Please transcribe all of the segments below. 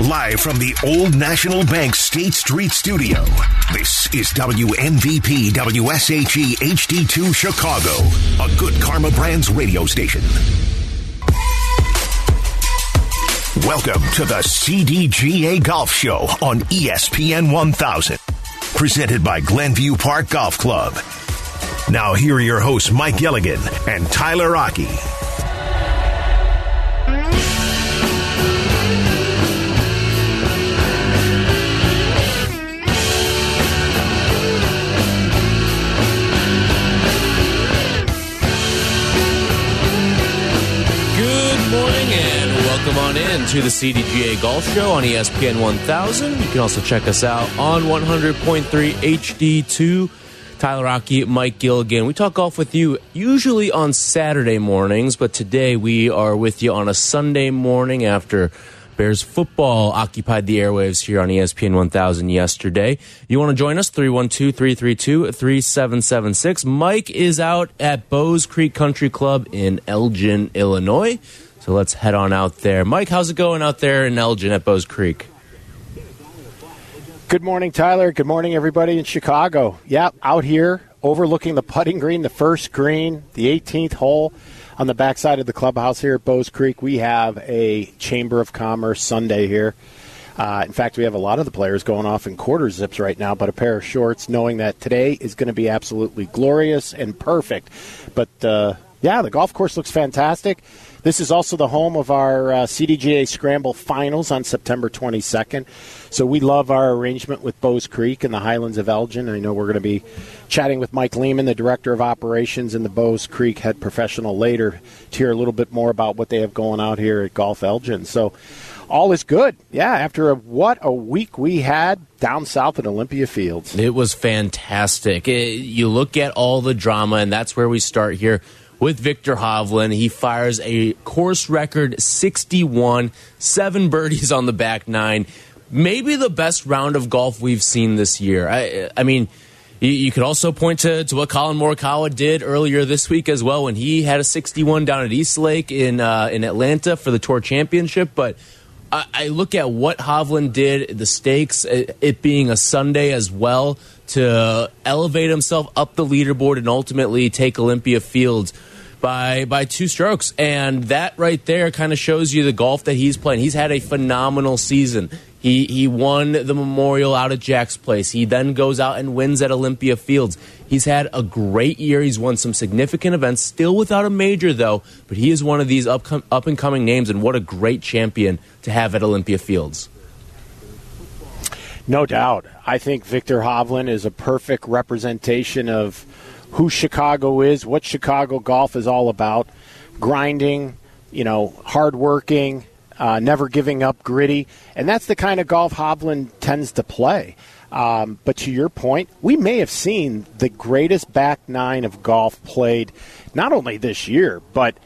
Live from the Old National Bank State Street Studio, this is WMVP WSHE HD2 Chicago, a good Karma Brands radio station. Welcome to the CDGA Golf Show on ESPN 1000, presented by Glenview Park Golf Club. Now, here are your hosts, Mike Gilligan and Tyler Aki. Welcome on in to the CDGA Golf Show on ESPN 1000. You can also check us out on 100.3 HD2. Tyler Aki, Mike Gilligan. We talk golf with you usually on Saturday mornings, but today we are with you on a Sunday morning after Bears football occupied the airwaves here on ESPN 1000 yesterday. You want to join us? 312 332 3776. Mike is out at Bowes Creek Country Club in Elgin, Illinois. So let's head on out there. Mike, how's it going out there in Elgin at Bowes Creek? Good morning, Tyler. Good morning, everybody in Chicago. Yep, out here overlooking the putting green, the first green, the 18th hole on the backside of the clubhouse here at Bowes Creek. We have a Chamber of Commerce Sunday here. Uh, in fact, we have a lot of the players going off in quarter zips right now, but a pair of shorts, knowing that today is going to be absolutely glorious and perfect. But uh, yeah, the golf course looks fantastic. This is also the home of our uh, CDGA Scramble Finals on September 22nd. So we love our arrangement with Bowes Creek and the Highlands of Elgin. I know we're going to be chatting with Mike Lehman, the Director of Operations and the Bowes Creek head professional later to hear a little bit more about what they have going out here at Golf Elgin. So all is good. Yeah, after a, what a week we had down south at Olympia Fields. It was fantastic. It- you look at all the drama, and that's where we start here with Viktor Hovland. He fires a course record 61, seven birdies on the back nine. Maybe the best round of golf we've seen this year. I, I mean, you, you could also point to, to what Collin Morikawa did earlier this week as well when he had a 61 down at East Lake in uh, in Atlanta for the Tour Championship. But I, I look at what Hovland did, the stakes, it, it being a Sunday as well, to elevate himself up the leaderboard and ultimately take Olympia Fields by by two strokes. And that right there kind of shows you the golf that he's playing. He's had a phenomenal season. He he won the Memorial out at Jack's Place. He then goes out and wins at Olympia Fields. He's had a great year. He's won some significant events, still without a major though. But he is one of these up up and coming names, and what a great champion to have at Olympia Fields. No doubt. I think Viktor Hovland is a perfect representation of who Chicago is, what Chicago golf is all about. Grinding, you know, hardworking, uh, never giving up, gritty. And that's the kind of golf Hovland tends to play. Um, but to your point, we may have seen the greatest back nine of golf played not only this year, but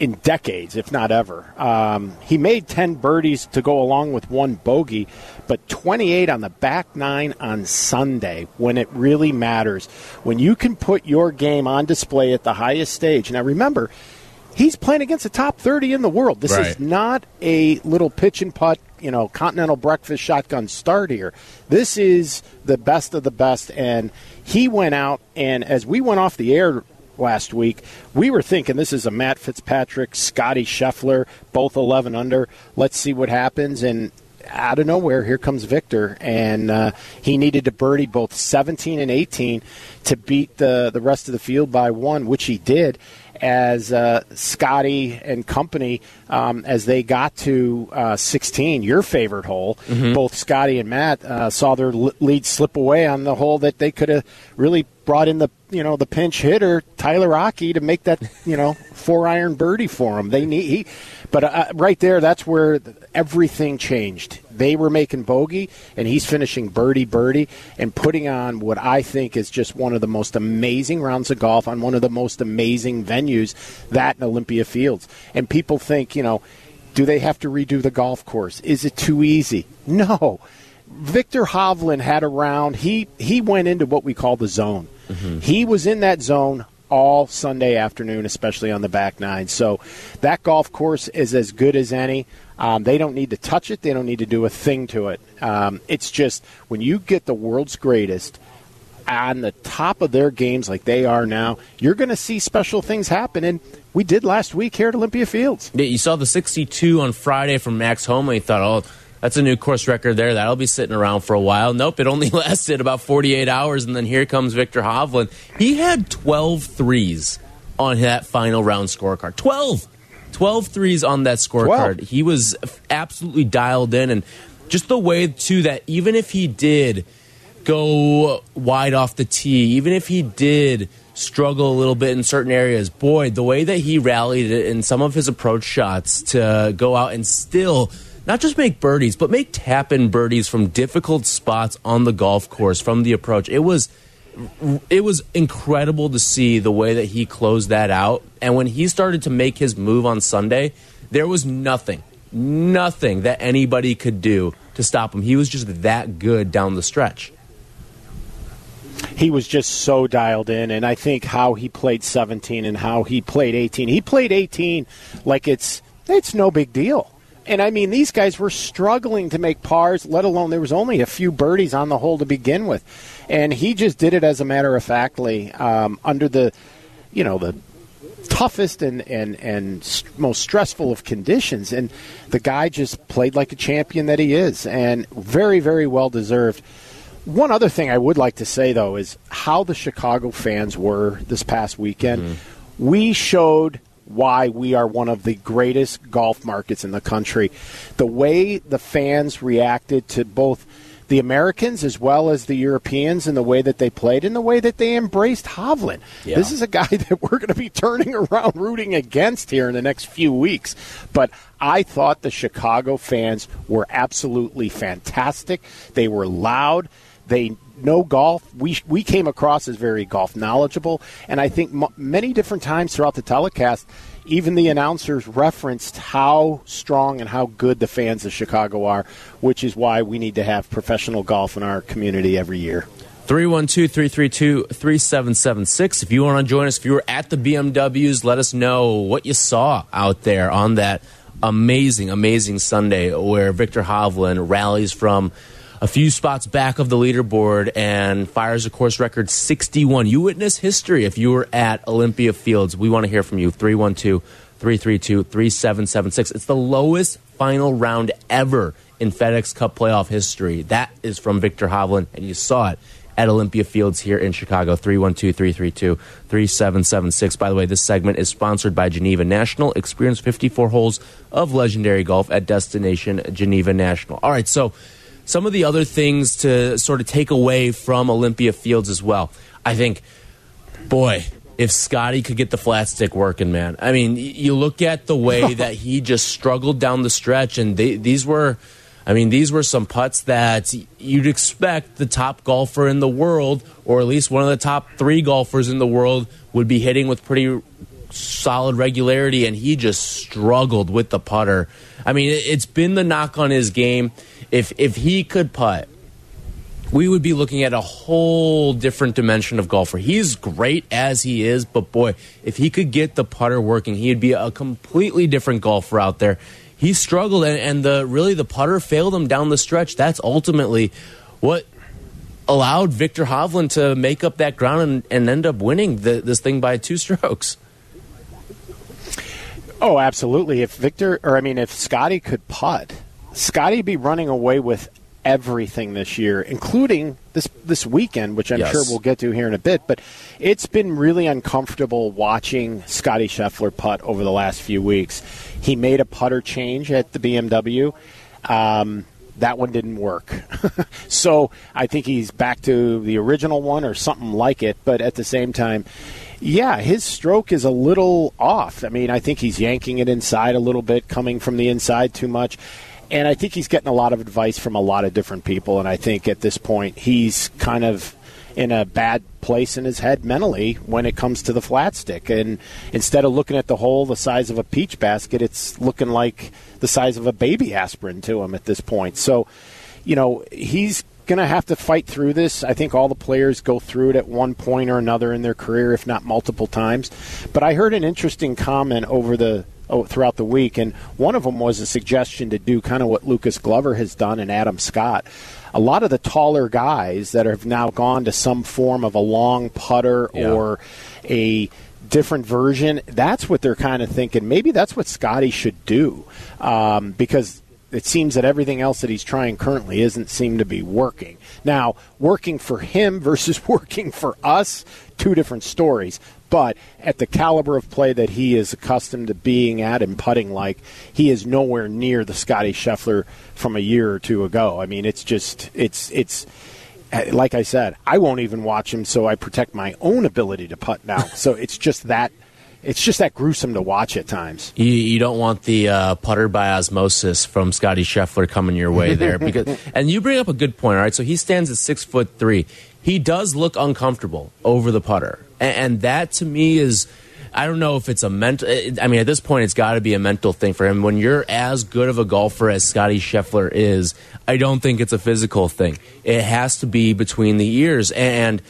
in decades, if not ever. Um, he made 10 birdies to go along with one bogey, but 28 on the back nine on Sunday when it really matters. When you can put your game on display at the highest stage. Now, remember, he's playing against the top 30 in the world. This Right. is not a little pitch and putt, you know, continental breakfast shotgun start here. This is the best of the best. And he went out, and as we went off the air last week, we were thinking this is a Matt Fitzpatrick, Scottie Scheffler, both 11 under. Let's see what happens. And out of nowhere, here comes Viktor, and uh, he needed to birdie both 17 and 18 to beat the the rest of the field by one, which he did. As uh, Scottie and company, um, as they got to uh, 16, your favorite hole, both Scottie and Matt uh, saw their lead slip away on the hole that they could have really brought in the you know the pinch hitter Tyler Aki to make that you know four iron birdie for him. They need, he, but uh, right there, that's where everything changed. They were making bogey, and he's finishing birdie birdie and putting on what I think is just one of the most amazing rounds of golf on one of the most amazing venues, that and Olympia Fields. And people think, you know, do they have to redo the golf course? Is it too easy? No. Viktor Hovland had a round. He he went into what we call the zone. He was in that zone all Sunday afternoon, especially on the back nine. So that golf course is as good as any. Um, they don't need to touch it. They don't need to do a thing to it. Um, it's just when you get the world's greatest on the top of their games like they are now, you're going to see special things happen. And we did last week here at Olympia Fields. Yeah, you saw the 62 on Friday from Max Homa. You thought, oh, that's a new course record there. That'll be sitting around for a while. Nope, it only lasted about 48 hours, and then here comes Viktor Hovland. He had 12 threes on that final round scorecard. 12! 12 threes on that scorecard. He was absolutely dialed in, and just the way, too, that even if he did go wide off the tee, even if he did struggle a little bit in certain areas, boy, the way that he rallied it in some of his approach shots to go out and still not just make birdies, but make tap in birdies from difficult spots on the golf course from the approach. It was it was incredible to see the way that he closed that out. And when he started to make his move on Sunday, there was nothing, nothing that anybody could do to stop him. He was just that good down the stretch. He was just so dialed in, and I think how he played 17 and how he played 18. He played 18 like it's it's no big deal. And I mean, these guys were struggling to make pars, let alone there was only a few birdies on the hole to begin with. And he just did it as a matter of factly um, under the, you know, the toughest and, and, and most stressful of conditions. And the guy just played like a champion that he is, and very, very well deserved. One other thing I would like to say, though, is how the Chicago fans were this past weekend. Mm-hmm. We showed why we are one of the greatest golf markets in the country. The way the fans reacted to both the Americans as well as the Europeans and the way that they played and the way that they embraced Hovland. Yeah. This is a guy that we're going to be turning around rooting against here in the next few weeks. But I thought the Chicago fans were absolutely fantastic. They were loud. They know golf. We we came across as very golf knowledgeable, and I think m- many different times throughout the telecast, even the announcers referenced how strong and how good the fans of Chicago are, which is why we need to have professional golf in our community every year. 312 332 3776. If you want to join us, if you were at the BMWs, let us know what you saw out there on that amazing, amazing Sunday where Viktor Hovland rallies from a few spots back of the leaderboard and fires a course record 61. You witness history if you were at Olympia Fields. We want to hear from you. 312 332 3776. It's the lowest final round ever in FedEx Cup playoff history. That is from Viktor Hovland, and you saw it at Olympia Fields here in Chicago. 312 332 3776. By the way, this segment is sponsored by Geneva National. Experience 54 holes of legendary golf at Destination Geneva National. All right, so some of the other things to sort of take away from Olympia Fields as well. I think, boy, if Scottie could get the flat stick working, man. I mean, you look at the way that he just struggled down the stretch, and they, these were, I mean, these were some putts that you'd expect the top golfer in the world, or at least one of the top three golfers in the world, would be hitting with pretty solid regularity, and he just struggled with the putter. I mean, it's been the knock on his game. If if he could putt, we would be looking at a whole different dimension of golfer. He's great as he is, but boy, if he could get the putter working, he'd be a completely different golfer out there. He struggled, and, and the really the putter failed him down the stretch. That's ultimately what allowed Viktor Hovland to make up that ground and, and end up winning the, this thing by two strokes. Oh, absolutely. If Viktor, or I mean, if Scottie could putt, Scottie be running away with everything this year, including this this weekend, which I'm yes. sure we'll get to here in a bit. But it's been really uncomfortable watching Scottie Scheffler putt over the last few weeks. He made a putter change at the BMW. Um, that one didn't work. so I think he's back to the original one or something like it. But at the same time, yeah, his stroke is a little off. I mean, I think he's yanking it inside a little bit, coming from the inside too much. And I think he's getting a lot of advice from a lot of different people. And I think at this point, he's kind of in a bad place in his head mentally when it comes to the flat stick. And instead of looking at the hole the size of a peach basket, it's looking like the size of a baby aspirin to him at this point. So, you know, he's going to have to fight through this. I think all the players go through it at one point or another in their career, if not multiple times. But I heard an interesting comment over the oh, throughout the week, and one of them was a suggestion to do kind of what Lucas Glover has done and Adam Scott. A lot of the taller guys that have now gone to some form of a long putter Yeah. or a different version, that's what they're kind of thinking. Maybe that's what Scottie should do um, because it seems that everything else that he's trying currently isn't seem to be working. Now, working for him versus working for us, two different stories. But at the caliber of play that he is accustomed to being at and putting like, he is nowhere near the Scottie Scheffler from a year or two ago. I mean, it's just it's it's like I said, I won't even watch him, so I protect my own ability to putt now. so it's just that it's just that gruesome to watch at times. You, you don't want the uh, putter by osmosis from Scottie Scheffler coming your way there because, and you bring up a good point. All right, so he stands at six foot three. He does look uncomfortable over the putter, and, and that to me is. I don't know if it's a mental. I mean, at this point, it's got to be a mental thing for him. When you're as good of a golfer as Scottie Scheffler is, I don't think it's a physical thing. It has to be between the ears, and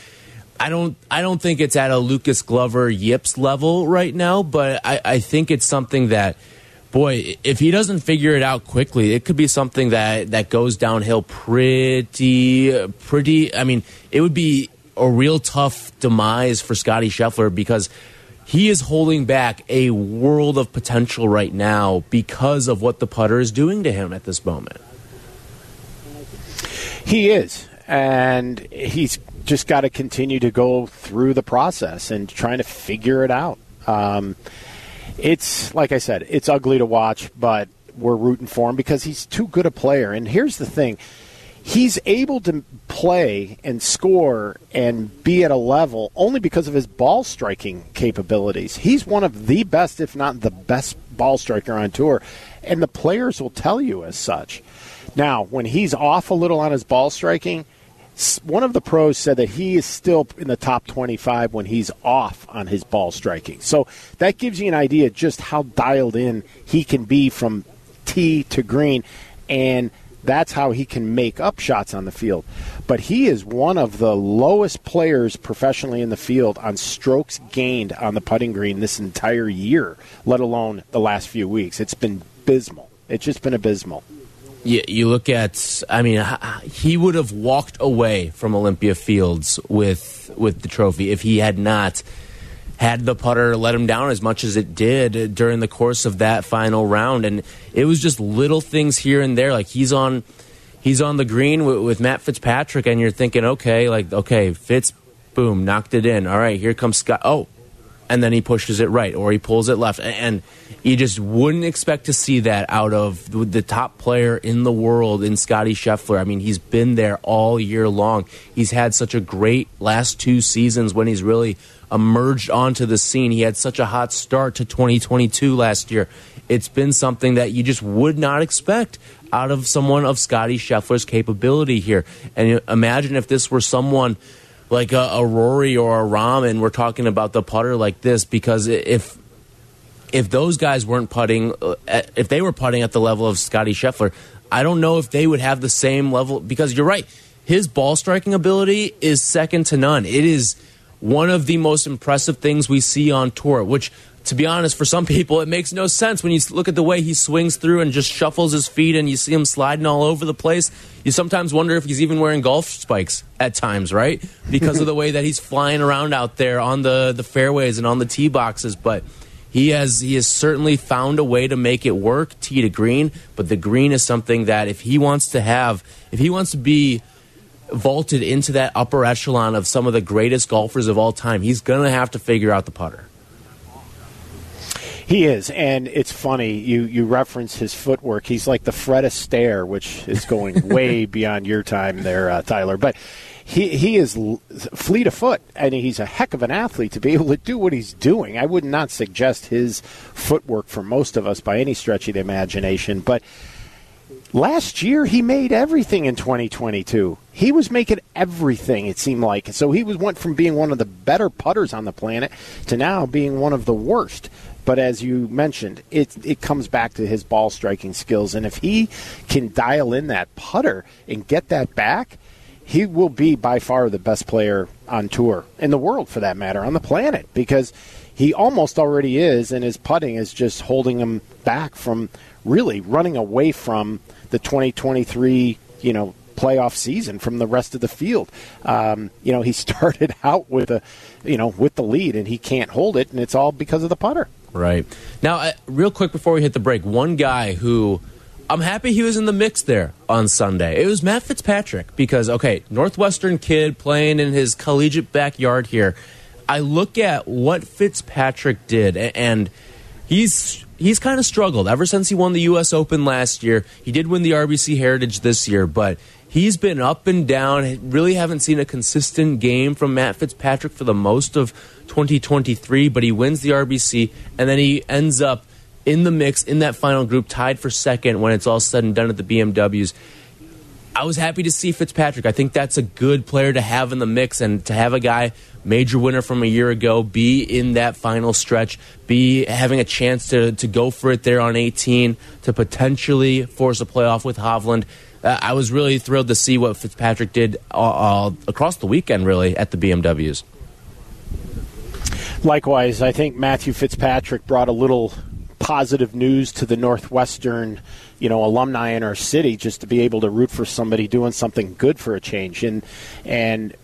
I don't I don't think it's at a Lucas Glover yips level right now, but I, I think it's something that boy, if he doesn't figure it out quickly, it could be something that, that goes downhill pretty pretty I mean, it would be a real tough demise for Scottie Scheffler because he is holding back a world of potential right now because of what the putter is doing to him at this moment. He is, and he's just got to continue to go through the process and trying to figure it out. Um, it's like I said, it's ugly to watch, but we're rooting for him because he's too good a player. And here's the thing. He's able to play and score and be at a level only because of his ball striking capabilities. He's one of the best, if not the best, ball striker on tour, and the players will tell you as such. Now, when he's off a little on his ball striking, one of the pros said that he is still in the top 25 when he's off on his ball striking. So that gives you an idea just how dialed in he can be from tee to green, and that's how he can make up shots on the field. But he is one of the lowest players professionally in the field on strokes gained on the putting green this entire year, let alone the last few weeks. It's been abysmal. It's just been abysmal. You, you look at i mean he would have walked away from olympia fields with with the trophy if he had not had the putter let him down as much as it did during the course of that final round. And it was just little things here and there. Like he's on he's on the green with, with matt fitzpatrick and you're thinking okay like okay fitz boom knocked it in. All right here comes scott. Oh and then he pushes it right or he pulls it left. And you just wouldn't expect to see that out of the top player in the world in Scottie Scheffler. I mean, he's been there all year long. He's had such a great last two seasons when he's really emerged onto the scene. He had such a hot start to 2022 last year. It's been something that you just would not expect out of someone of Scottie Scheffler's capability here. And imagine if this were someone like a, a Rory or a Rahm, and we're talking about the putter like this because if if those guys weren't putting, uh, if they were putting at the level of Scottie Scheffler, I don't know if they would have the same level. Because you're right, his ball striking ability is second to none. It is one of the most impressive things we see on tour. Which, to be honest, for some people, it makes no sense when you look at the way he swings through and just shuffles his feet, and you see him sliding all over the place. You sometimes wonder if he's even wearing golf spikes at times, right? Because of the way that he's flying around out there on the the fairways and on the tee boxes, but he has he has certainly found a way to make it work tee to green but the green is something that if he wants to have if he wants to be vaulted into that upper echelon of some of the greatest golfers of all time he's gonna have to figure out the putter He is, and it's funny. You you reference his footwork. He's like the Fred Astaire, which is going way beyond your time there, uh, Tyler. But he he is fleet of foot, and he's a heck of an athlete to be able to do what he's doing. I would not suggest his footwork for most of us by any stretch of the imagination, but. Last year, he made everything in 2022. He was making everything, it seemed like. So he was went from being one of the better putters on the planet to now being one of the worst. But as you mentioned, it it comes back to his ball striking skills, and if he can dial in that putter and get that back, he will be by far the best player on tour in the world, for that matter, on the planet, because he almost already is, and his putting is just holding him back from really running away from the 2023, you know, playoff season from the rest of the field. Um, you know, he started out with a, you know, with the lead, and he can't hold it, and it's all because of the putter. Right now, uh, real quick before we hit the break, one guy who I'm happy he was in the mix there on Sunday. It was Matt Fitzpatrick because, okay, Northwestern kid playing in his collegiate backyard here. I look at what Fitzpatrick did, and he's he's kind of struggled ever since he won the U.S. Open last year. He did win the RBC Heritage this year, but he's been up and down. Really haven't seen a consistent game from Matt Fitzpatrick for the most of 2023, but he wins the RBC, and then he ends up in the mix in that final group, tied for second when it's all said and done at the BMWs. I was happy to see Fitzpatrick. I think that's a good player to have in the mix and to have a guy, major winner from a year ago, be in that final stretch, be having a chance to, to go for it there on 18, to potentially force a playoff with Hovland. Uh, I was really thrilled to see what Fitzpatrick did uh, uh, across the weekend, really, at the BMWs. Likewise, I think Matthew Fitzpatrick brought a little positive news to the Northwestern, you know, alumni in our city just to be able to root for somebody doing something good for a change. And and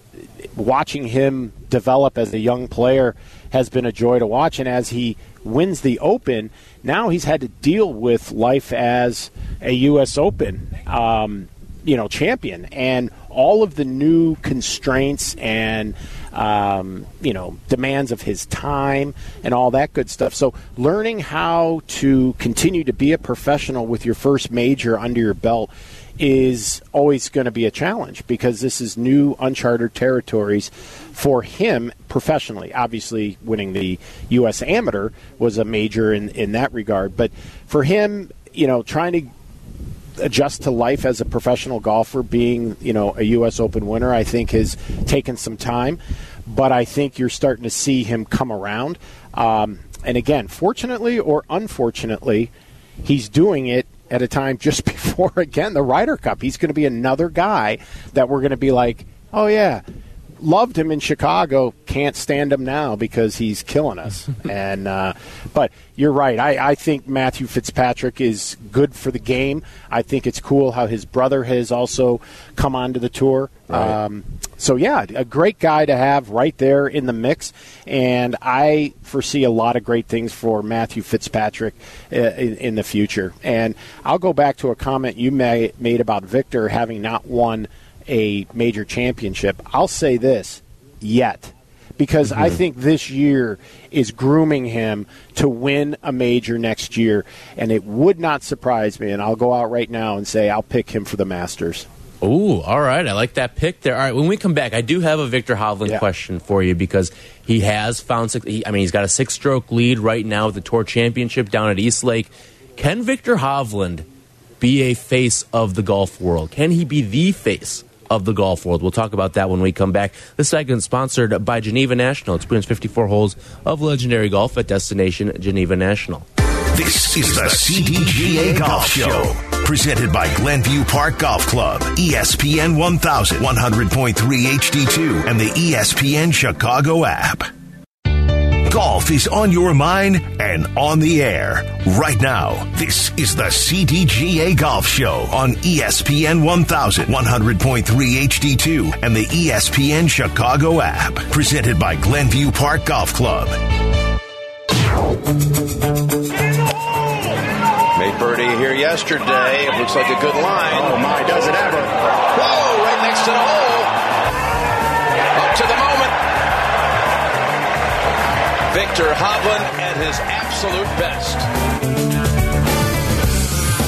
watching him develop as a young player has been a joy to watch. And as he wins the open now he's had to deal with life as a US Open um, you know champion. And all of the new constraints and um, you know demands of his time and all that good stuff. So learning how to continue to be a professional with your first major under your belt is always going to be a challenge because this is new uncharted territories for him professionally. Obviously, winning the U.S. Amateur was a major in, in that regard, but for him, you know, trying to adjust to life as a professional golfer, being you know a U.S. Open winner, I think has taken some time, but I think you're starting to see him come around. Um, and again, fortunately or unfortunately, he's doing it at a time just before again the Ryder Cup. He's going to be another guy that we're going to be like, oh yeah, loved him in Chicago, can't stand him now because he's killing us. and uh, but you're right. I, I think Matthew Fitzpatrick is good for the game. I think it's cool how his brother has also come onto the tour. Right. Um, so yeah, a great guy to have right there in the mix, and I foresee a lot of great things for Matthew Fitzpatrick uh, in, in, the future. And I'll go back to a comment you may, made about Viktor having not won a major championship. I'll say this yet because mm-hmm. I think this year is grooming him to win a major next year. And it would not surprise me, and I'll go out right now and say I'll pick him for the Masters. Oh, all right. I like that pick there. All right, when we come back, I do have a Viktor Hovland yeah. question for you because he has found. He, I mean, he's got a six-stroke lead right now with the Tour Championship down at East Lake. Can Viktor Hovland be a face of the golf world? Can he be the face of the golf world. We'll talk about that when we come back. This segment sponsored by Geneva National. Experience 54 holes of legendary golf at Destination Geneva National. This is the CDGA Golf Show, presented by Glenview Park Golf Club, ESPN 1000, 100.3 HD2, and the ESPN Chicago app. Golf is on your mind and on the air right now. This is the CDGA Golf Show on ESPN 1000, 100.3 HD2, and the ESPN Chicago app. Presented by Glenview Park Golf Club. Made birdie here yesterday. It looks like a good line. Oh my, does it ever? Whoa, right next to the hole. Up to the moment. Viktor Hovland at his absolute best.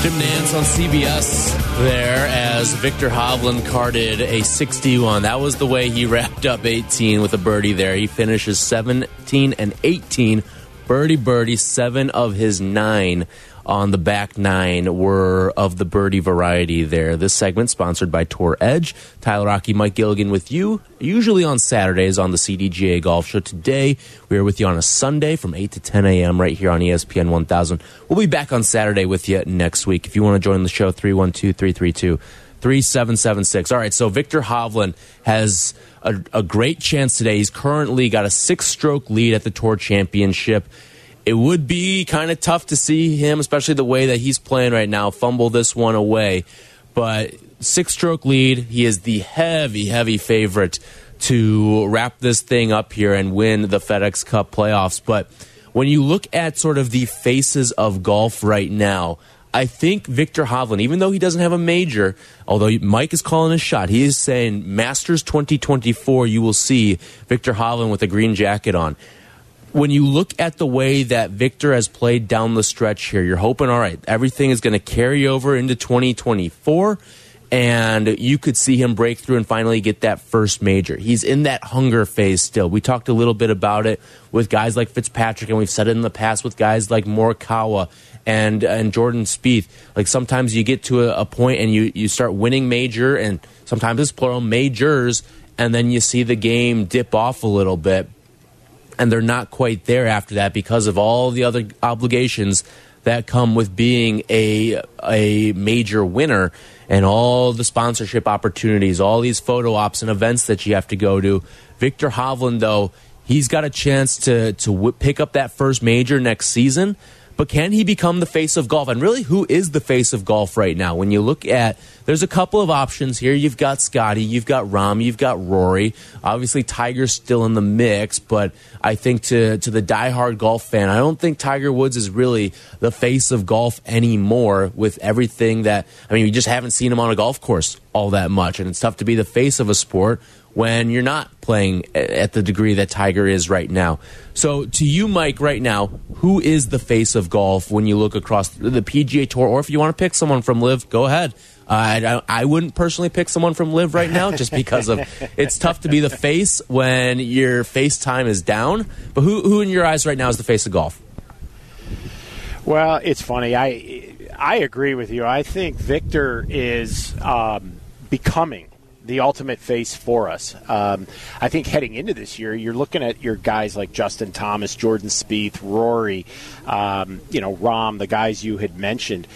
Jim Nantz on CBS there as Viktor Hovland carded a 61. That was the way he wrapped up 18 with a birdie there. He finishes 17 and 18. Birdie, birdie, seven of his nine on the back nine were of the birdie variety there. This segment sponsored by Tour Edge. Tyler Aki, Mike Gilligan with you, usually on Saturdays on the CDGA Golf Show. Today, we are with you on a Sunday from 8 to 10 a.m. right here on ESPN 1000. We'll be back on Saturday with you next week. If you want to join the show, 312 332 3776. All right, so Viktor Hovland has a, a great chance today. He's currently got a six stroke lead at the Tour Championship. It would be kind of tough to see him, especially the way that he's playing right now, fumble this one away. But six stroke lead, he is the heavy, heavy favorite to wrap this thing up here and win the FedEx Cup playoffs. But when you look at sort of the faces of golf right now, I think Viktor Hovland, even though he doesn't have a major, although Mike is calling a shot, he is saying Masters 2024, you will see Viktor Hovland with a green jacket on. When you look at the way that Viktor has played down the stretch here, you're hoping, all right, everything is going to carry over into 2024 and you could see him break through and finally get that first major. He's in that hunger phase still. We talked a little bit about it with guys like Fitzpatrick, and we've said it in the past with guys like Morikawa and and Jordan Spieth. Like sometimes you get to a, a point and you you start winning major, and sometimes it's plural majors, and then you see the game dip off a little bit, and they're not quite there after that because of all the other obligations that come with being a a major winner and all the sponsorship opportunities, all these photo ops and events that you have to go to. Viktor Hovland, though, he's got a chance to to pick up that first major next season. But can he become the face of golf? And really, who is the face of golf right now? When you look at, there's a couple of options here. You've got Scottie, you've got Rahm, you've got Rory. Obviously, Tiger's still in the mix, but I think to to the diehard golf fan, I don't think Tiger Woods is really the face of golf anymore. With everything that, I mean, we just haven't seen him on a golf course all that much, and it's tough to be the face of a sport when you're not playing at the degree that Tiger is right now. So, to you, Mike, right now, who is the face of golf when you look across the PGA Tour, or if you want to pick someone from Live, go ahead. Uh, I, I wouldn't personally pick someone from Live right now, just because of it's tough to be the face when your face time is down. But who, who in your eyes right now is the face of golf? Well, it's funny. I I agree with you. I think Victor is um, becoming the ultimate face for us. Um, I think heading into this year, you're looking at your guys like Justin Thomas, Jordan Spieth, Rory, um, you know, Rahm, the guys you had mentioned.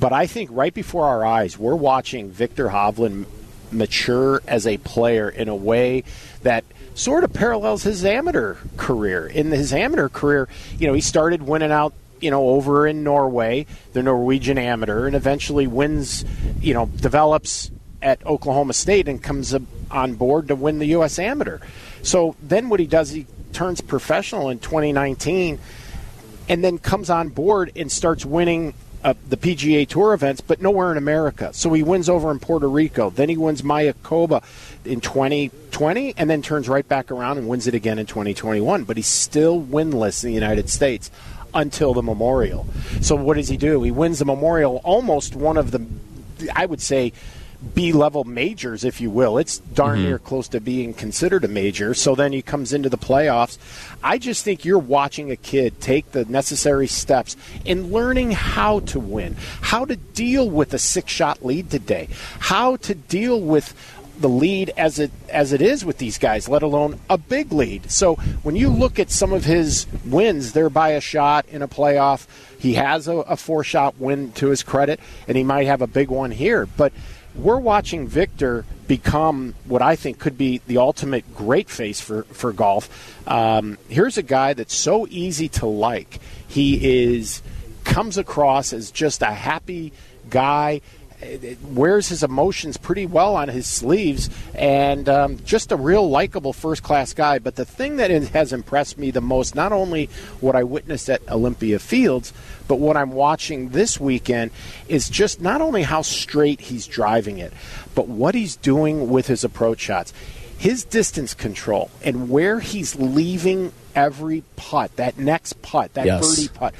But I think right before our eyes, we're watching Viktor Hovland mature as a player in a way that sort of parallels his amateur career. In his amateur career, you know, he started winning out you know, over in Norway, the Norwegian amateur, and eventually wins, you know, develops at Oklahoma State and comes on board to win the U.S. Amateur. So then what he does, he turns professional in 2019 and then comes on board and starts winning uh, the PGA Tour events, but nowhere in America. So he wins over in Puerto Rico. Then he wins Mayakoba in 2020 and then turns right back around and wins it again in 2021. But he's still winless in the United States until the Memorial. So what does he do? He wins the Memorial, almost one of the, I would say, B level majors, if you will. It's darn mm-hmm. near close to being considered a major. So then he comes into the playoffs. I just think you're watching a kid take the necessary steps in learning how to win, how to deal with a six shot lead today, how to deal with the lead as it as it is with these guys, let alone a big lead. So when you look at some of his wins, they're by a shot in a playoff. He has a, a four shot win to his credit, and he might have a big one here. But we're watching Viktor become what I think could be the ultimate great face for, for golf. Um, here's a guy that's so easy to like. He is comes across as just a happy guy wears his emotions pretty well on his sleeves and um, just a real likable first class guy. But the thing that has impressed me the most, not only what I witnessed at Olympia Fields, but what I'm watching this weekend, is just not only how straight he's driving it, but what he's doing with his approach shots. His distance control and where he's leaving every putt, that next putt, that yes. birdie putt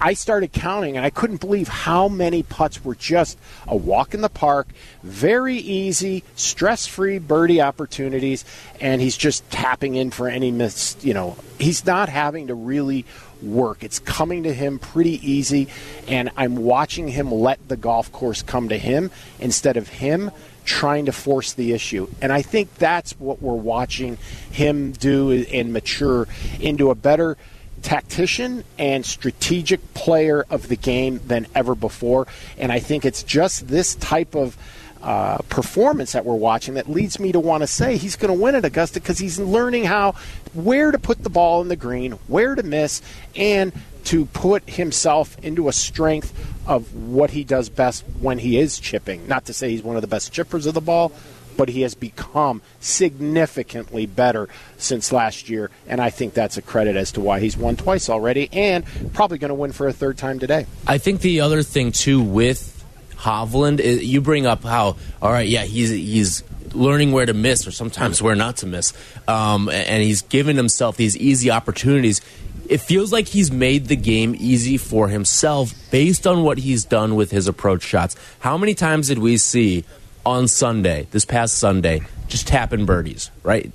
I started counting and I couldn't believe how many putts were just a walk in the park, very easy, stress free birdie opportunities, and he's just tapping in for any miss. You know, he's not having to really work. It's coming to him pretty easy, and I'm watching him let the golf course come to him instead of him trying to force the issue. And I think that's what we're watching him do and mature into a better tactician and strategic player of the game than ever before. And I think it's just this type of uh, performance that we're watching that leads me to want to say he's going to win at Augusta because he's learning how where to put the ball in the green, where to miss, and to put himself into a strength of what he does best when he is chipping. Not to say he's one of the best chippers of the ball, but he has become significantly better since last year, and I think that's a credit as to why he's won twice already and probably going to win for a third time today. I think the other thing too with Hovland, you bring up how all right, yeah, he's he's learning where to miss or sometimes where not to miss, um, and he's given himself these easy opportunities. It feels like he's made the game easy for himself based on what he's done with his approach shots. How many times did we see on Sunday, this past Sunday, just tap in birdies, right?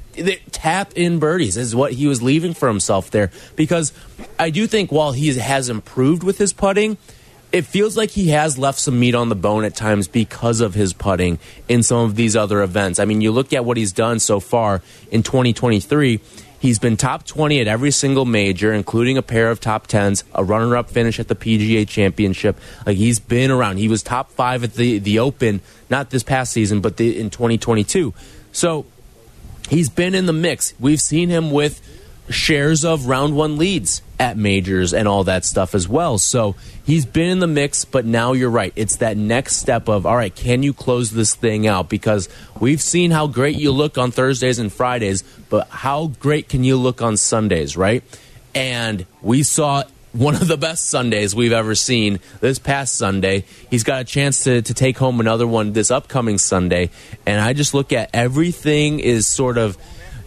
Tap in birdies is what he was leaving for himself there because I do think while he has improved with his putting, it feels like he has left some meat on the bone at times because of his putting in some of these other events. I mean, you look at what he's done so far in 2023. He's been top 20 at every single major, including a pair of top 10s, a runner up finish at the PGA Championship. Like he's been around. He was top five at the, the Open, not this past season, but the, in 2022. So he's been in the mix. We've seen him with shares of round one leads at majors and all that stuff as well. So he's been in the mix, but now you're right. It's that next step of, all right, can you close this thing out? Because we've seen how great you look on Thursdays and Fridays, but how great can you look on Sundays, right? And we saw one of the best Sundays we've ever seen this past Sunday. He's got a chance to, to take home another one this upcoming Sunday. And I just look at everything is sort of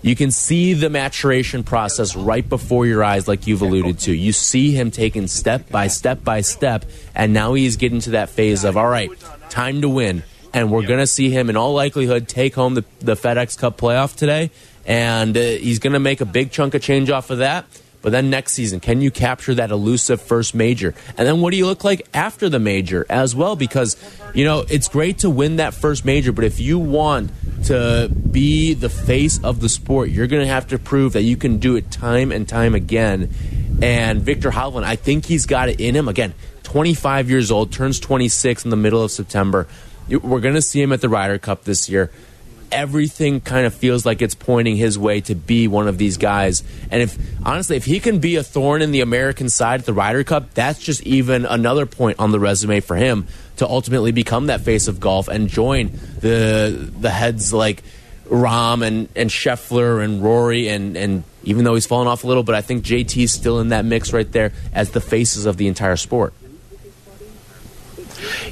you can see the maturation process right before your eyes, like you've alluded to. You see him taking step by step by step, and now he's getting to that phase of, all right, time to win. And we're going to see him, in all likelihood, take home the, the FedEx Cup playoff today. And uh, he's going to make a big chunk of change off of that. But then next season, can you capture that elusive first major? And then what do you look like after the major as well? Because, you know, it's great to win that first major, but if you want to be the face of the sport, you're going to have to prove that you can do it time and time again. And Viktor Hovland, I think he's got it in him. Again, 25 years old, turns 26 in the middle of September. We're going to see him at the Ryder Cup this year everything kind of feels like it's pointing his way to be one of these guys. And if honestly, if he can be a thorn in the American side at the Ryder Cup, that's just even another point on the resume for him to ultimately become that face of golf and join the the heads like Rahm and and Scheffler and Rory and and even though he's fallen off a little, but I think JT's still in that mix right there as the faces of the entire sport.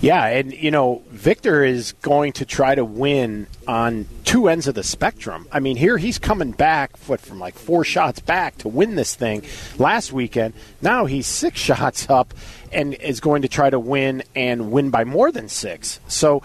Yeah, and you know, Viktor is going to try to win on two ends of the spectrum. I mean, here he's coming back foot from like four shots back to win this thing last weekend. Now he's six shots up and is going to try to win and win by more than six. So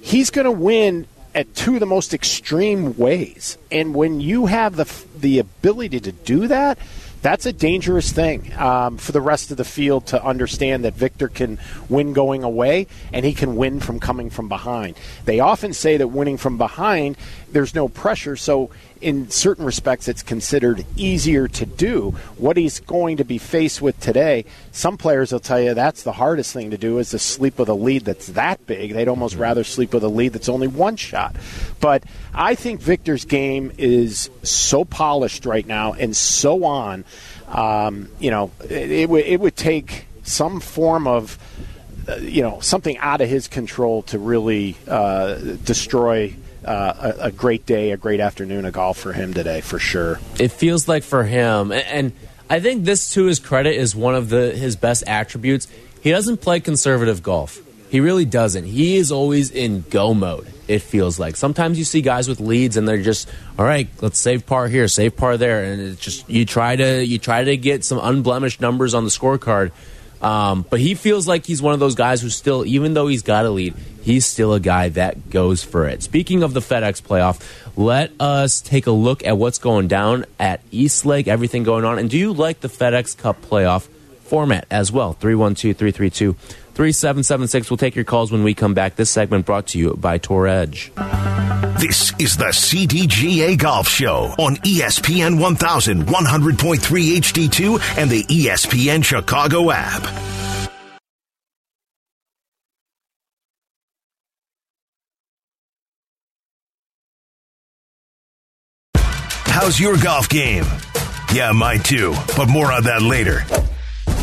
he's going to win at two of the most extreme ways. And when you have the the ability to do that, that's a dangerous thing um, for the rest of the field to understand that Viktor can win going away and he can win from coming from behind. They often say that winning from behind, there's no pressure, so in certain respects, it's considered easier to do. What he's going to be faced with today, some players will tell you that's the hardest thing to do is to sleep with a lead that's that big. They'd almost mm-hmm. rather sleep with a lead that's only one shot. But I think Viktor's game is so polished right now and so on. Um, you know, it, it, w- it would take some form of uh, you know something out of his control to really uh, destroy uh, a, a, great day, a great afternoon of golf for him today, for sure. It feels like for him, and, and I think this, to his credit, is one of the his best attributes. He doesn't play conservative golf. He really doesn't. He is always in go mode. It feels like sometimes you see guys with leads and they're just all right. Let's save par here, save par there, and it's just you try to you try to get some unblemished numbers on the scorecard um, but he feels like he's one of those guys who still, even though he's got a lead, he's still a guy that goes for it. Speaking of the FedEx playoff, let us take a look at what's going down at East Lake, everything going on. And do you like the FedEx Cup playoff format as well? 312 332 3776. We'll take your calls when we come back. This segment brought to you by Tour Edge. This is the CDGA Golf Show on ESPN 1100.3 HD2 and the ESPN Chicago app. How's your golf game? Yeah, mine too, but more on that later.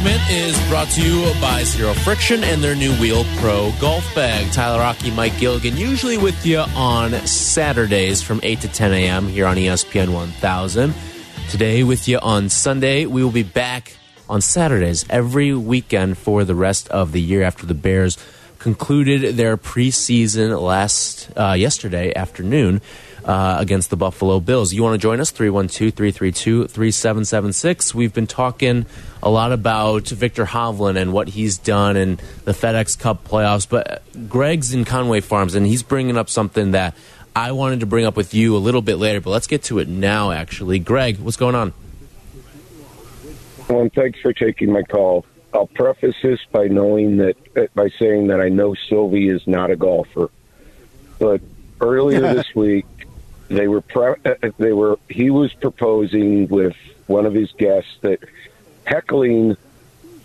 Segment is brought to you by Zero Friction and their new Wheel Pro Golf Bag. Tyler Aki, Mike Gilligan, usually with you on Saturdays from 8 to 10 a.m. here on ESPN 1000. Today, with you on Sunday, we will be back on Saturdays every weekend for the rest of the year after the Bears concluded their preseason last uh, yesterday afternoon uh, against the Buffalo Bills. You want to join us? 312 332 3776. We've been talking a lot about Viktor Hovland and what he's done in the FedEx Cup playoffs, but Greg's in Conway Farms and he's bringing up something that I wanted to bring up with you a little bit later, but let's get to it now, actually. Greg, what's going on? Well, thanks for taking my call. I'll preface this by knowing that by saying that I know Sylvie is not a golfer, but earlier this week they were pre- they were he was proposing with one of his guests that heckling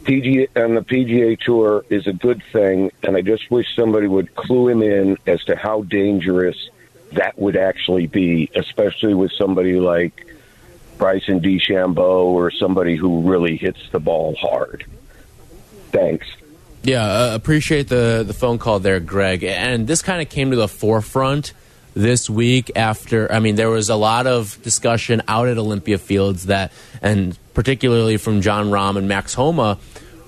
PGA on the PGA Tour is a good thing, and I just wish somebody would clue him in as to how dangerous that would actually be, especially with somebody like Bryson DeChambeau or somebody who really hits the ball hard. Thanks. Yeah, uh, appreciate the the phone call there, Greg. And this kind of came to the forefront this week after I mean there was a lot of discussion out at Olympia Fields that and particularly from Jon Rahm and Max Homa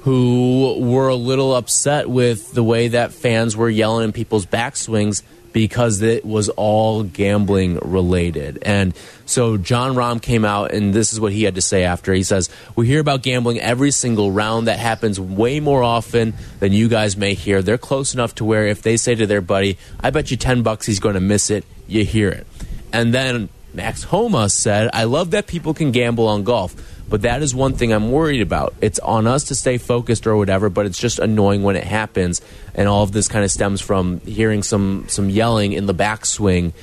who were a little upset with the way that fans were yelling in people's backswings because it was all gambling related. And so Jon Rahm came out, and this is what he had to say after. He says, We hear about gambling every single round. That happens way more often than you guys may hear. They're close enough to where if they say to their buddy, I bet you 10 bucks he's going to miss it, you hear it. And then Max Homa said, I love that people can gamble on golf. But that is one thing I'm worried about. It's on us to stay focused or whatever, but it's just annoying when it happens. And all of this kind of stems from hearing some some yelling in the backswing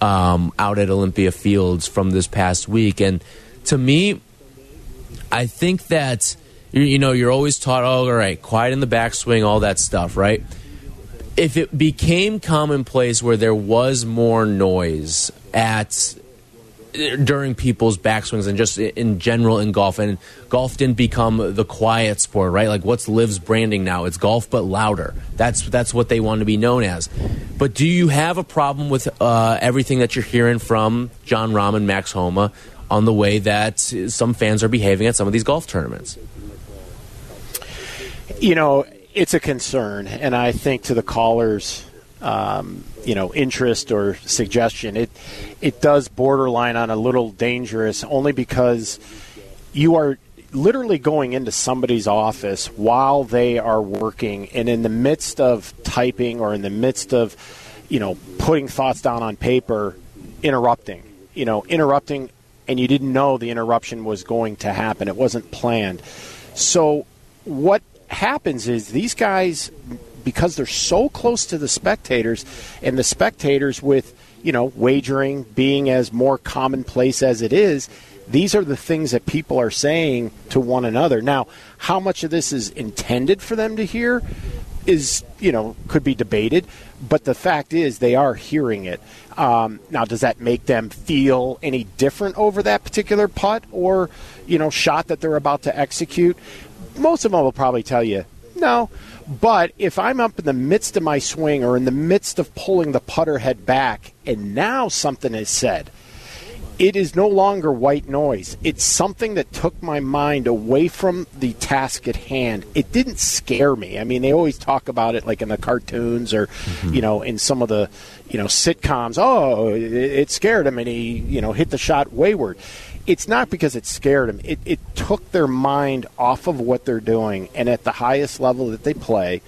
um, out at Olympia Fields from this past week. And to me, I think that you know you're always taught, oh, all right, quiet in the backswing, all that stuff, right? If it became commonplace where there was more noise at during people's backswings and just in general in golf. And golf didn't become the quiet sport, right? Like what's LIV's branding now? It's golf but louder. That's that's what they want to be known as. But do you have a problem with uh, everything that you're hearing from Jon Rahm and Max Homa on the way that some fans are behaving at some of these golf tournaments? You know, it's a concern, and I think to the callers um, you know interest or suggestion. It it does borderline on a little dangerous, only because you are literally going into somebody's office while they are working, and in the midst of typing or in the midst of you know putting thoughts down on paper, interrupting. You know, interrupting, and you didn't know the interruption was going to happen. It wasn't planned. So what happens is these guys because they're so close to the spectators, and the spectators with you know wagering being as more commonplace as it is. These are the things that people are saying to one another. Now, how much of this is intended for them to hear is, you know, could be debated. But the fact is, they are hearing it. Um, now, does that make them feel any different over that particular putt or, you know, shot that they're about to execute? Most of them will probably tell you, no. But if I'm up in the midst of my swing or in the midst of pulling the putter head back and now something is said, it is no longer white noise. It's something that took my mind away from the task at hand. It didn't scare me. I mean, they always talk about it like in the cartoons or, mm-hmm. you know, in some of the, you know, sitcoms. Oh, it, scared him and he, you know, hit the shot wayward it's not because it scared them. It, it took their mind off of what they're doing, and at the highest level that they play,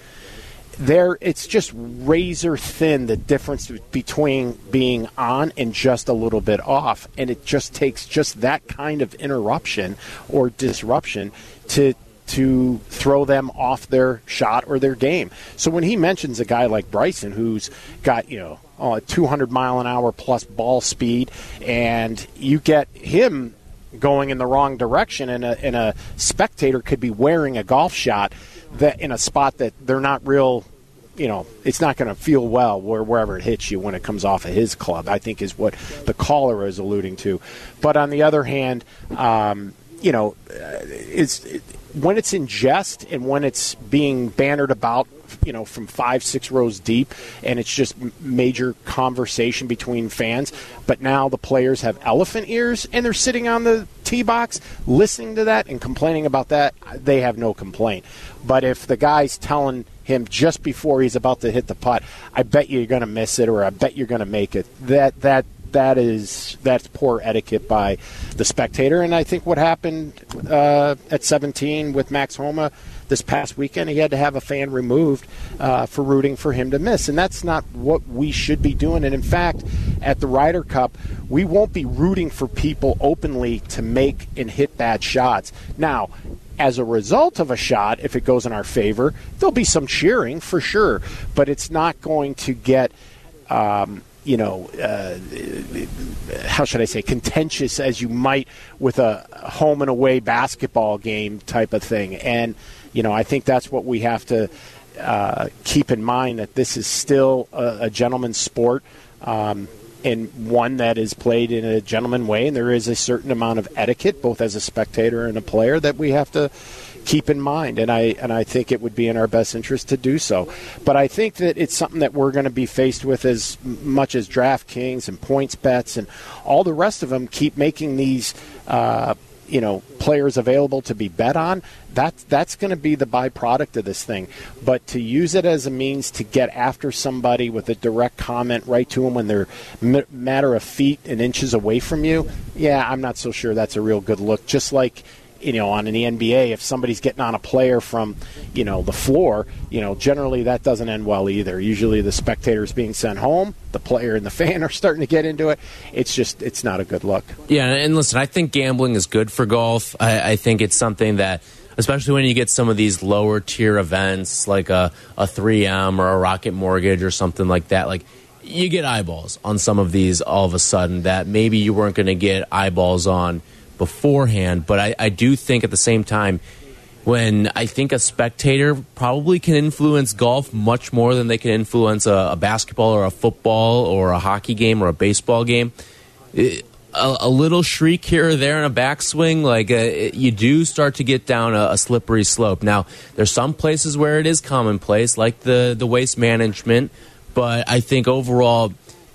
there it's just razor thin the difference between being on and just a little bit off and it just takes just that kind of interruption or disruption to to throw them off their shot or their game. So when he mentions a guy like Bryson who's got, you know, uh, 200 mile an hour plus ball speed and you get him going in the wrong direction and a, and a spectator could be wearing a golf shot that in a spot that they're not real you know, it's not going to feel well where, wherever it hits you when it comes off of his club. I think is what the caller is alluding to. But on the other hand, um, you know, uh, it's it, when it's in jest and when it's being bannered about you know from five six rows deep and it's just major conversation between fans. But now the players have elephant ears and they're sitting on the tee box listening to that and complaining about that. They have no complaint. But if the guy's telling him just before he's about to hit the putt i bet you're going to miss it or i bet you're going to make it that that that is that's poor etiquette by the spectator. And I think what happened uh, at 17 with Max Homa this past weekend, he had to have a fan removed uh, for rooting for him to miss, and that's not what we should be doing. And in fact, at the Ryder Cup, we won't be rooting for people openly to make and hit bad shots. Now, as a result of a shot, if it goes in our favor, there'll be some cheering for sure, but it's not going to get. Um, you know, uh, how should I say, contentious as you might with a home and away basketball game type of thing. And, you know, I think that's what we have to uh, keep in mind that this is still a, a gentleman's sport. Um, and one that is played in a gentleman way, and there is a certain amount of etiquette, both as a spectator and a player, that we have to keep in mind, and I and I think it would be in our best interest to do so. But I think that it's something that we're going to be faced with as much as DraftKings and PointsBets and all the rest of them keep making these. Uh, you know players available to be bet on that's that's going to be the byproduct of this thing. But to use it as a means to get after somebody with a direct comment right to them when they're m- matter of feet and inches away from you yeah i'm not so sure that's a real good look. Just like you know, on in the NBA, if somebody's getting on a player from, you know, the floor, you know, generally that doesn't end well either. Usually the spectators being sent home, the player and the fan are starting to get into it. It's just, it's not a good look. Yeah, and listen, I think gambling is good for golf. I, I think it's something that especially when you get some of these lower tier events like a, a 3M or a Rocket Mortgage or something like that. Like, you get eyeballs on some of these all of a sudden that maybe you weren't going to get eyeballs on beforehand. But I, I do think at the same time, when I think a spectator probably can influence golf much more than they can influence a, a basketball or a football or a hockey game or a baseball game. It, a, a, little shriek here or there in a backswing, like uh, it, you do start to get down a, a, slippery slope. Now, there's some places where it is commonplace, like the the waste management, but I think overall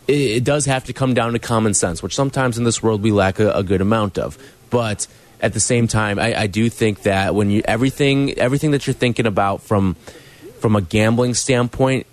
it, does have to come down to common sense, which sometimes in this world we lack a, a good amount of. But at the same time, I, I, do think that when you everything everything that you're thinking about from from a gambling standpoint,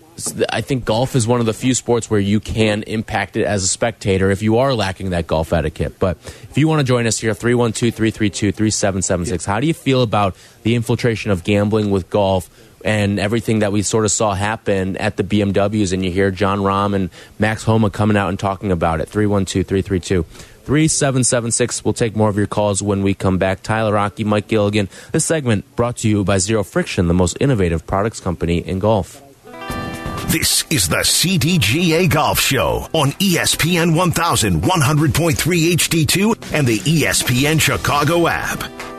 I think golf is one of the few sports where you can impact it as a spectator if you are lacking that golf etiquette. But if you want to join us here, 312 332 3776, how do you feel about the infiltration of gambling with golf? And everything that we sort of saw happen at the BMWs. And you hear Jon Rahm and Max Homa coming out and talking about it. 312 332 3776. We'll take more of your calls when we come back. Tyler Aki, Mike Gilligan. This segment brought to you by Zero Friction, the most innovative products company in golf. This is the CDGA Golf Show on ESPN 1100.3 HD2 and the ESPN Chicago app.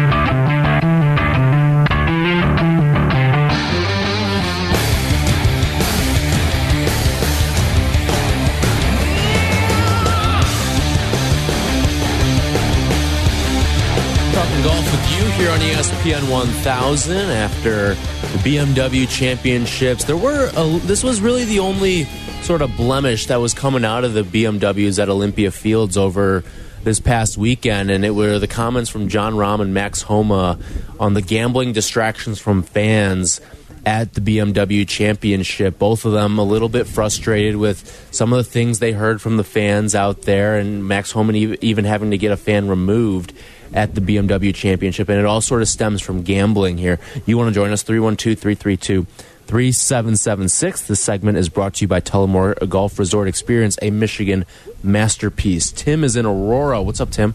Here on ESPN 1000 after the BMW championships. There were a, this was really the only sort of blemish that was coming out of the BMWs at Olympia Fields over this past weekend, and it were the comments from Jon Rahm and Max Homa on the gambling distractions from fans at the BMW Championship. Both of them a little bit frustrated with some of the things they heard from the fans out there, and Max Homan even having to get a fan removed at the BMW Championship. And it all sort of stems from gambling here. You want to join us? 312 332 3776. This segment is brought to you by Tullymore Golf Resort Experience, a Michigan masterpiece. Tim is in Aurora. What's up, Tim?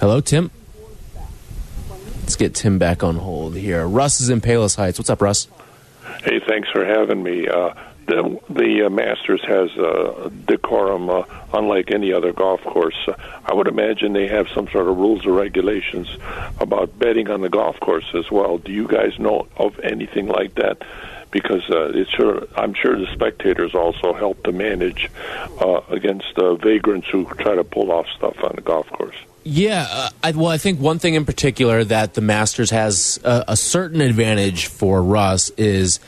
Hello, Tim. Let's get Tim back on hold here. Russ is in Palos Heights. What's up, Russ? Hey, thanks for having me. Uh, the the uh, Masters has uh, decorum uh, unlike any other golf course. Uh, I would imagine they have some sort of rules or regulations about betting on the golf course as well. Do you guys know of anything like that? Because uh, it's sure, I'm sure the spectators also help to manage uh, against uh, vagrants who try to pull off stuff on the golf course. Yeah, uh, I, well, I think one thing in particular that the Masters has a, a certain advantage for Russ is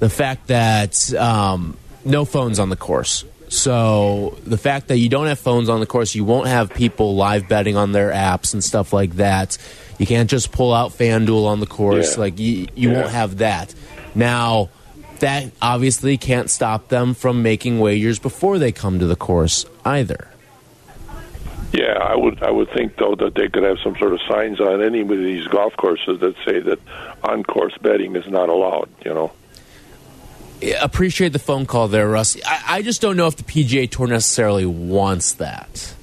the fact that um, no phones on the course. So the fact that you don't have phones on the course, you won't have people live betting on their apps and stuff like that. You can't just pull out FanDuel on the course. Yeah. Like you, you Yeah. won't have that. Now, that obviously can't stop them from making wagers before they come to the course either. Yeah, I would I would think though that they could have some sort of signs on any of these golf courses that say that on course betting is not allowed. You know. appreciate the phone call there, Russ. I, I just don't know if the PGA Tour necessarily wants that.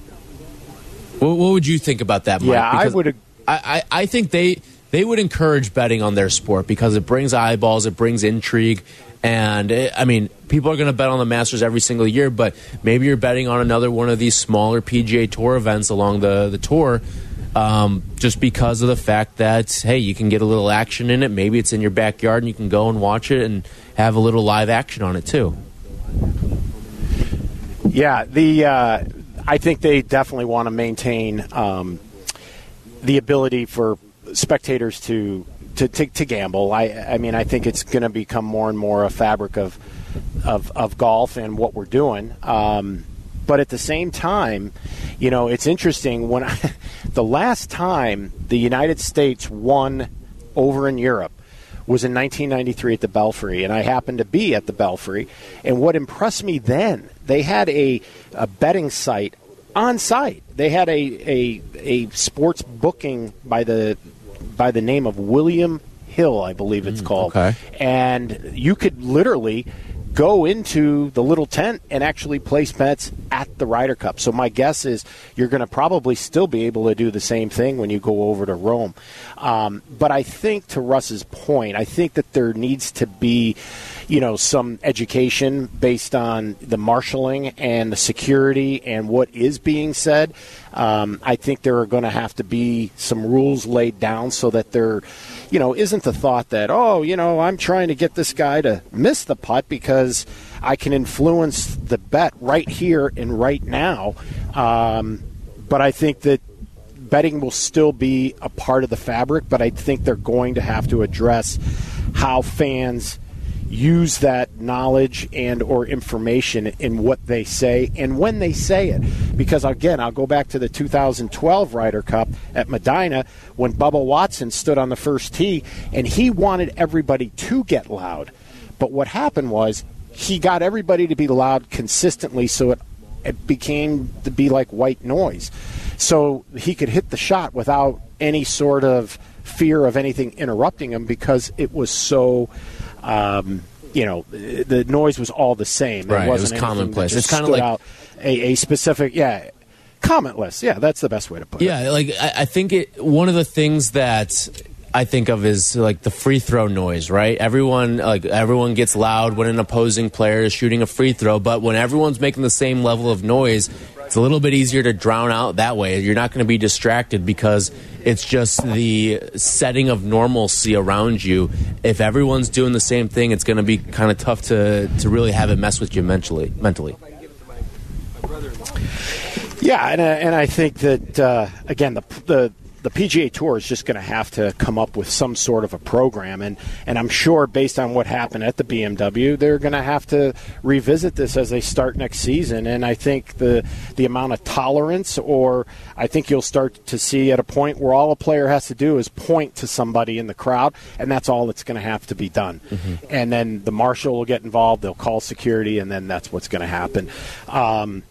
What, what would you think about that, Mike? Yeah, I would I, I, I think they they would encourage betting on their sport because it brings eyeballs, it brings intrigue, and it, I mean, people are going to bet on the Masters every single year. But maybe you're betting on another one of these smaller PGA Tour events along the the tour. Um, just because of the fact that hey, you can get a little action in it. Maybe it's in your backyard and you can go and watch it and have a little live action on it too. Yeah, the uh, I think they definitely want to maintain um, the ability for spectators to to, to, to gamble. I I mean I think it's going to become more and more a fabric of of, of golf and what we're doing. Um, but at the same time, you know, it's interesting when I, the last time the United States won over in Europe was in 1993 at the Belfry, and I happened to be at the Belfry. And what impressed me then, they had a, a betting site on site. They had a, a a sports booking by the by the name of William Hill, I believe it's called, okay. and you could literally go into the little tent and actually place bets at the Ryder Cup. So my guess is you're going to probably still be able to do the same thing when you go over to Rome. Um, but I think to Russ's point, I think that there needs to be, you know, some education based on the marshaling and the security and what is being said. Um, I think there are going to have to be some rules laid down so that there, you know, isn't the thought that oh, you know, I'm trying to get this guy to miss the putt because I can influence the bet right here and right now. Um, but I think that betting will still be a part of the fabric, but I think they're going to have to address how fans use that knowledge and or information in what they say and when they say it because again I'll go back to the 2012 Ryder Cup at Medinah when Bubba Watson stood on the first tee and he wanted everybody to get loud but what happened was he got everybody to be loud consistently so it it became to be like white noise. So he could hit the shot without any sort of fear of anything interrupting him because it was so, um, you know, the noise was all the same. Right, it wasn't was commonplace. It's kinda like- out a, a specific, yeah, commentless. Yeah, that's the best way to put it. Yeah, like I, I think it. One of the things that I think of is like the free throw noise, right? Everyone like everyone gets loud when an opposing player is shooting a free throw, but when everyone's making the same level of noise, it's a little bit easier to drown out that way. You're not going to be distracted because it's just the setting of normalcy around you. If everyone's doing the same thing, it's going to be kind of tough to to really have it mess with you mentally. Mentally. Yeah, and, uh, and I think that uh, again the the the PGA Tour is just going to have to come up with some sort of a program, and and I'm sure based on what happened at the BMW, they're going to have to revisit this as they start next season. And I think the the amount of tolerance, or I think you'll start to see at a point where all a player has to do is point to somebody in the crowd, and that's all that's going to have to be done. Mm-hmm. And then the marshal will get involved; they'll call security, and then that's what's going to happen. Um,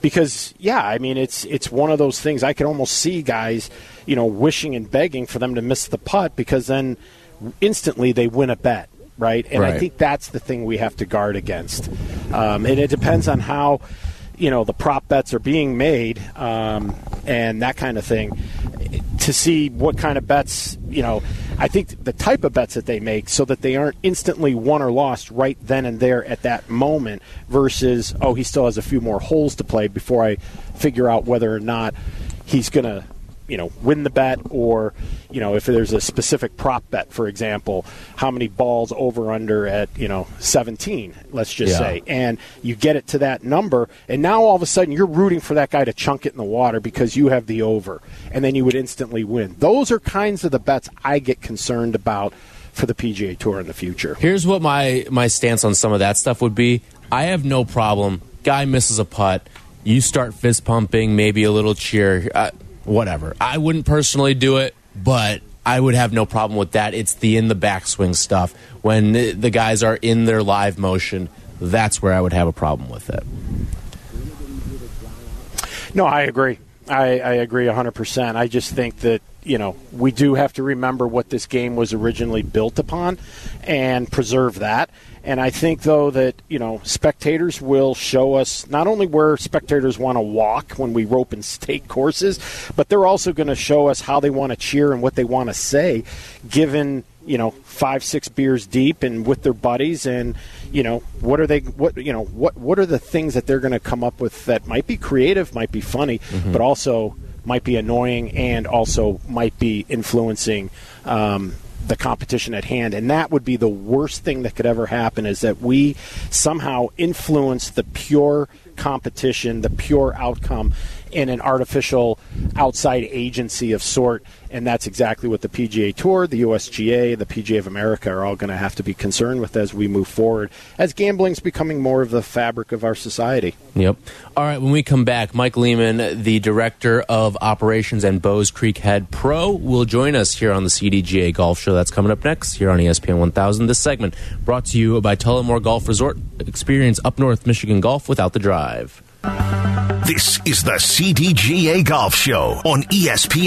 because yeah, I mean it's it's one of those things I can almost see guys, you know, wishing and begging for them to miss the putt because then instantly they win a bet, right? And right. I think that's the thing we have to guard against. Um, and it depends on how you know the prop bets are being made um, and that kind of thing to see what kind of bets you know i think the type of bets that they make so that they aren't instantly won or lost right then and there at that moment versus oh he still has a few more holes to play before i figure out whether or not he's going to you know win the bet or you know if there's a specific prop bet for example how many balls over under at you know 17 let's just Yeah. say and you get it to that number and now all of a sudden you're rooting for that guy to chunk it in the water because you have the over and then you would instantly win those are kinds of the bets i get concerned about for the pga tour in the future Here's what my my stance on some of that stuff would be. I have no problem. Guy misses a putt. You start fist pumping, maybe a little cheer, uh, whatever. I wouldn't personally do it, but I would have no problem with that. It's the in the backswing stuff when the guys are in their live motion. That's where I would have a problem with it. No, I agree. I, I agree 100%. I just think that, you know, we do have to remember what this game was originally built upon and preserve that. And I think, though, that, you know, spectators will show us not only where spectators want to walk when we rope and stake courses, but they're also going to show us how they want to cheer and what they want to say, given you know five six beers deep and with their buddies and you know what are they what you know what what are the things that they're going to come up with that might be creative might be funny but also might be annoying and also might be influencing um, the competition at hand. And that would be the worst thing that could ever happen is that we somehow influence the pure competition the pure outcome in an artificial outside agency of sort and that's exactly what the PGA Tour, the USGA, the PGA of America are all going to have to be concerned with as we move forward, as gambling's becoming more of the fabric of our society. Yep. All right, when we come back, Mike Lehman, the director of operations and Bowes Creek Head Pro, will join us here on the CDGA Golf Show. That's coming up next here on ESPN 1000. This segment brought to you by Tullymore Golf Resort. Experience up north Michigan golf without the drive. This is the CDGA Golf Show on ESPN